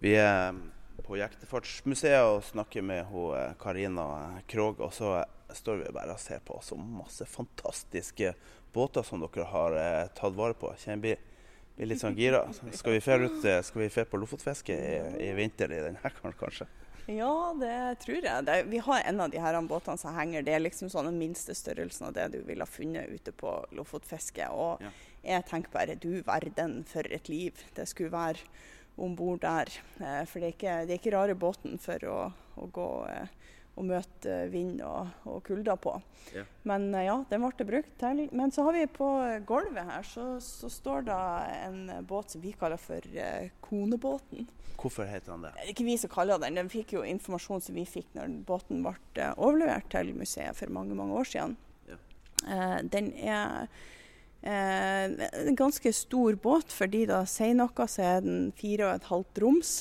Vi er på Jektefartsmuseet og snakker med eh, Karina Krog. Og så står vi bare og ser på så masse fantastiske båter som dere har eh, tatt vare på. Kjenner vi blir litt sånn gira. Skal vi fære ut, eh, skal vi fære på lofotfiske i, i vinter i denne kanskje? Ja, det tror jeg. Det, vi har en av de her båtene som henger. Det er liksom sånn den minste størrelsen av det du ville ha funnet ute på lofotfiske. Og Ja. jeg tenker bare du verden for et liv det skulle være om bord der. Eh, for det er, ikke, det er ikke rare båten for å, å gå eh, og møte vind og, og kulda på. Ja. Men eh, ja, den ble brukt til. Men så har vi på gulvet her, så, så står det en båt som vi kaller for eh, konebåten. Hvorfor heter han det? Det er ikke vi som kaller den. Den fikk jo informasjon som vi fikk når båten ble eh, overlevert til museet for mange mange år siden. Ja. Eh, den er eh, en ganske stor båt. Fordi da sier noe, så er den fire og et halvt roms.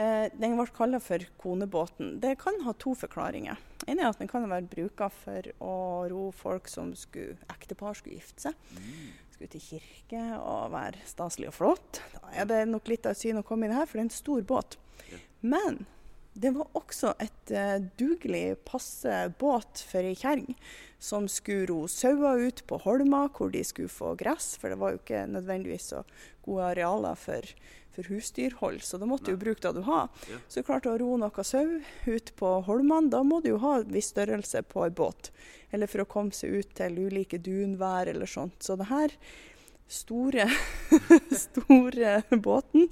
Eh, den ble kalt for konebåten. Det kan ha to forklaringer. En er at den kan være bruka for å ro folk som skulle, ektepar skulle gifte seg. Skulle til kirke og være staselig og flott. Da er det nok litt av syn å komme i det her, for det er en stor båt. Men det var også et eh, dugelig, passe båt for ei kjerring som skulle ro sauer ut på holma hvor de skulle få gress, for det var jo ikke nødvendigvis så gode arealer for, for husdyrhold, så da måtte du jo bruke det du har. Ja. Så klarte å ro noe sau ut på holmene, da må du jo ha en viss størrelse på ei båt. Eller for å komme seg ut til ulike dunvær eller sånt. Så det her store, store båten,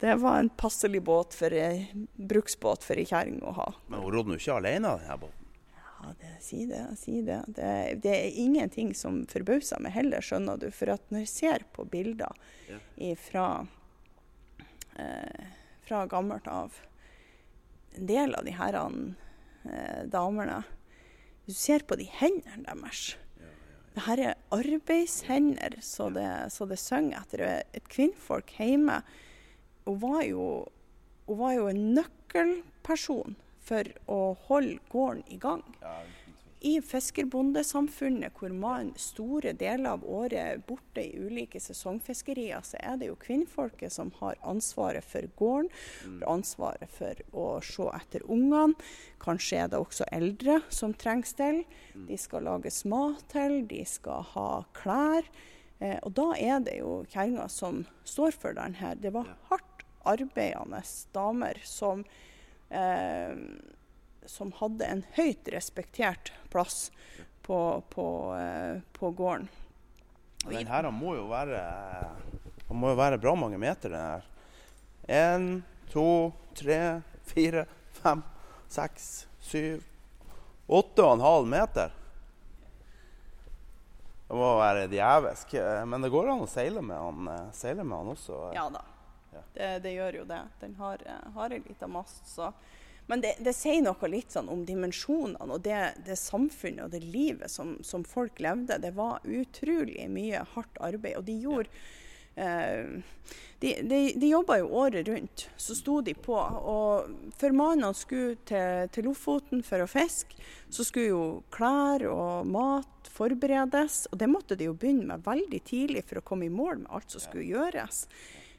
det var en passelig båt for ei bruksbåt for ei kjerring å ha. Men hun rodde jo ikke alene, denne båten. Ja, det, si det, si det. det. Det er ingenting som forbauser meg heller, skjønner du. For at når jeg ser på bilder Ja. fra, eh, fra gammelt av en del av de her eh, damene du ser på de hendene deres Det her er arbeidshender så det, så det synger etter. Et kvinnfolk hjemme Hun var jo, hun var jo en nøkkelperson for å holde gården i gang. I fiskerbondesamfunnet hvor man store deler av året borte i ulike sesongfiskerier, så er det jo kvinnfolket som har ansvaret for gården, har ansvaret for å se etter ungene. Kanskje er det også eldre som trengs til. De skal lages mat til, de skal ha klær. Eh, og da er det jo kjerringa som står for den her. Det var hardt arbeidende damer som eh, som hadde en høyt respektert plass på, på, eh, på gården. Og Den her må jo være Den må jo være bra mange meter, den her. Én, to, tre, fire, fem, seks, syv Åtte og en halv meter. Det må være djevelsk. Men det går an å seile med han, eh, seile med han også. Ja da, Ja. det, det gjør jo det. Den har, eh, har en liten mast, så Men det, det sier noe litt sånn om dimensjonene og det, det samfunnet og det livet som, som folk levde. Det var utrolig mye hardt arbeid. Og de gjorde eh, De, de, de jobba jo året rundt. Så sto de på. Og før mannene skulle til, til Lofoten for å fiske, så skulle jo klær og mat forberedes. Og det måtte de jo begynne med veldig tidlig for å komme i mål med alt som skulle gjøres.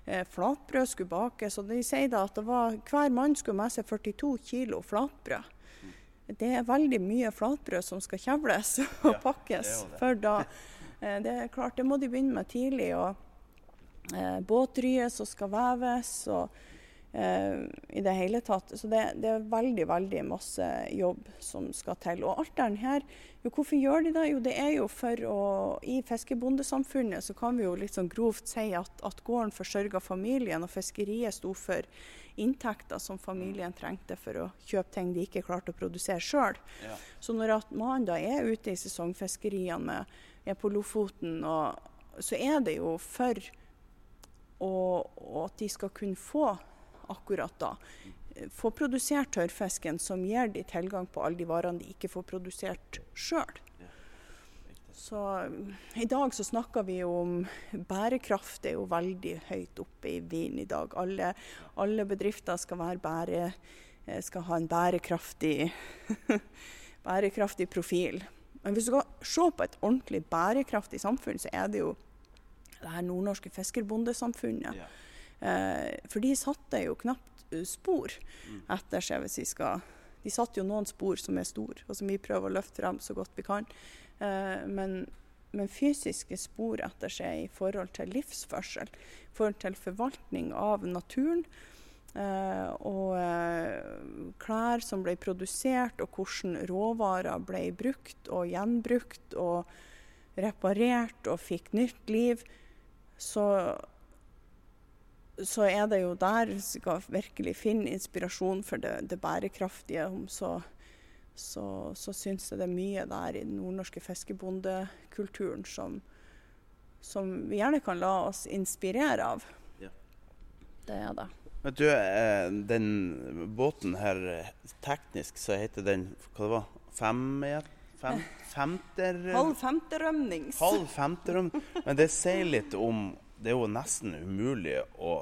Eh, flatbrød skulle bakes, og de sier da at det var, hver mann skulle med seg 42 kilo flatbrød. Det er veldig mye flatbrød som skal kjevles og Ja, pakkes. det. For da, eh, det er klart, det må de begynne med tidlig. og eh, båtryet som skal veves, og eh, i det hele tatt. Så det, det er veldig, veldig masse jobb som skal til. Og alt den her, jo hvorfor gjør de det? Jo det er jo for å I fiskebondesamfunnet så kan vi jo litt sånn grovt si at, at gården forsørga familien, og fiskeriet sto for inntekter som familien trengte for å kjøpe ting de ikke klarte å produsere sjøl. Ja. Så når at man da er ute i sesongfiskeriene, med, er på Lofoten, og, så er det jo for og, og at de skal kunne få akkurat da. Få produsert tørrfisken som gir de tilgang på alle de varene de ikke får produsert sjøl. Så I dag så snakker vi om bærekraft er jo veldig høyt oppe i vinden i dag. Alle, alle bedrifter skal, bære, eh, skal, ha en bærekraftig, bærekraftig profil. Men hvis du skal se på et ordentlig bærekraftig samfunn, så er det jo det her nordnorske fiskerbondesamfunnet. Ja. Eh, for de satte jo knapt eh, spor mm. etter seg, hvis vi skal De satte jo noen spor som er store, og som vi prøver å løfte frem så godt vi kan. Eh, men, men, fysiske spor etter seg i forhold til livsførsel, i forhold til forvaltning av naturen. Uh, og uh, klær som ble produsert, og hvordan råvarer ble brukt og gjenbrukt og reparert og fikk nytt liv, så så er det jo der vi skal virkelig finne inspirasjon for det, det bærekraftige. Så, så, så syns jeg det er mye der i den nordnorske fiskebondekulturen som, som, vi gjerne kan la oss inspirere av. Ja. Det er det. Men du, eh, den båten her, teknisk så heter den hva det var, fem, fem femter... Halv femterømnings. Halv femterøm. Men det sier litt om det er jo nesten umulig å,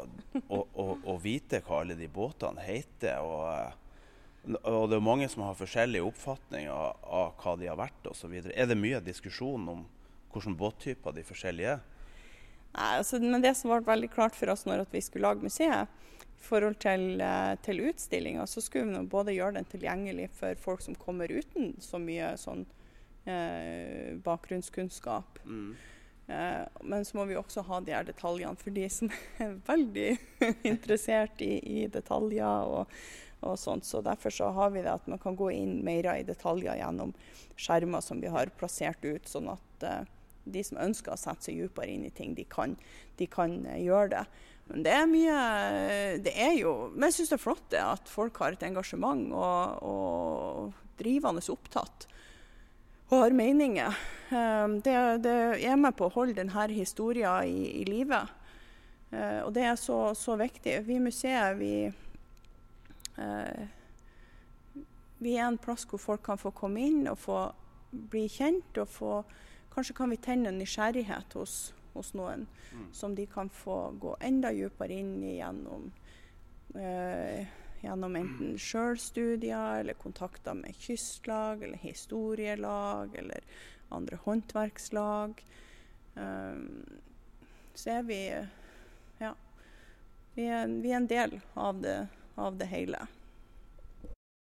å, å, å, vite hva alle de båtene heter. Og, og det er mange som har forskjellige oppfatninger av, av hva de har vært osv. Er det mye diskusjon om hvilke båttyper de forskjellige er? Nei, altså, men Det som ble veldig klart for oss når vi skulle lage museet, i forhold til, eh, til utstillinga, så skulle vi både gjøre den tilgjengelig for folk som kommer uten så mye sånn, eh, bakgrunnskunnskap. Mm. Eh, men så må vi også ha de her detaljene for de som er veldig interessert i, i detaljer. og, og sånt. Så Derfor så har vi det at man kan gå inn mer i detaljer gjennom skjermer som vi har plassert ut, sånn at uh, de som ønsker å sette seg dypere inn i ting, de kan, de kan uh, gjøre det. Men det er mye Det er jo Men jeg syns det er flott det, at folk har et engasjement og, og drivende opptatt og har meninger. Ehm, det, det, er med på å holde denne historien i, i live. Eh, og det er så, så viktig. Vi i museet vi, eh, vi er en plass hvor folk kan få komme inn og få bli kjent. og få, Kanskje kan vi tenne en nysgjerrighet hos, hos noen mm. som de kan få gå enda dypere inn i gjennom. Eh, gjennom enten sjølstudier eller kontakter med kystlag eller historielag eller andre håndverkslag. Um, så er vi ja, vi er, vi er en del av det, av det hele.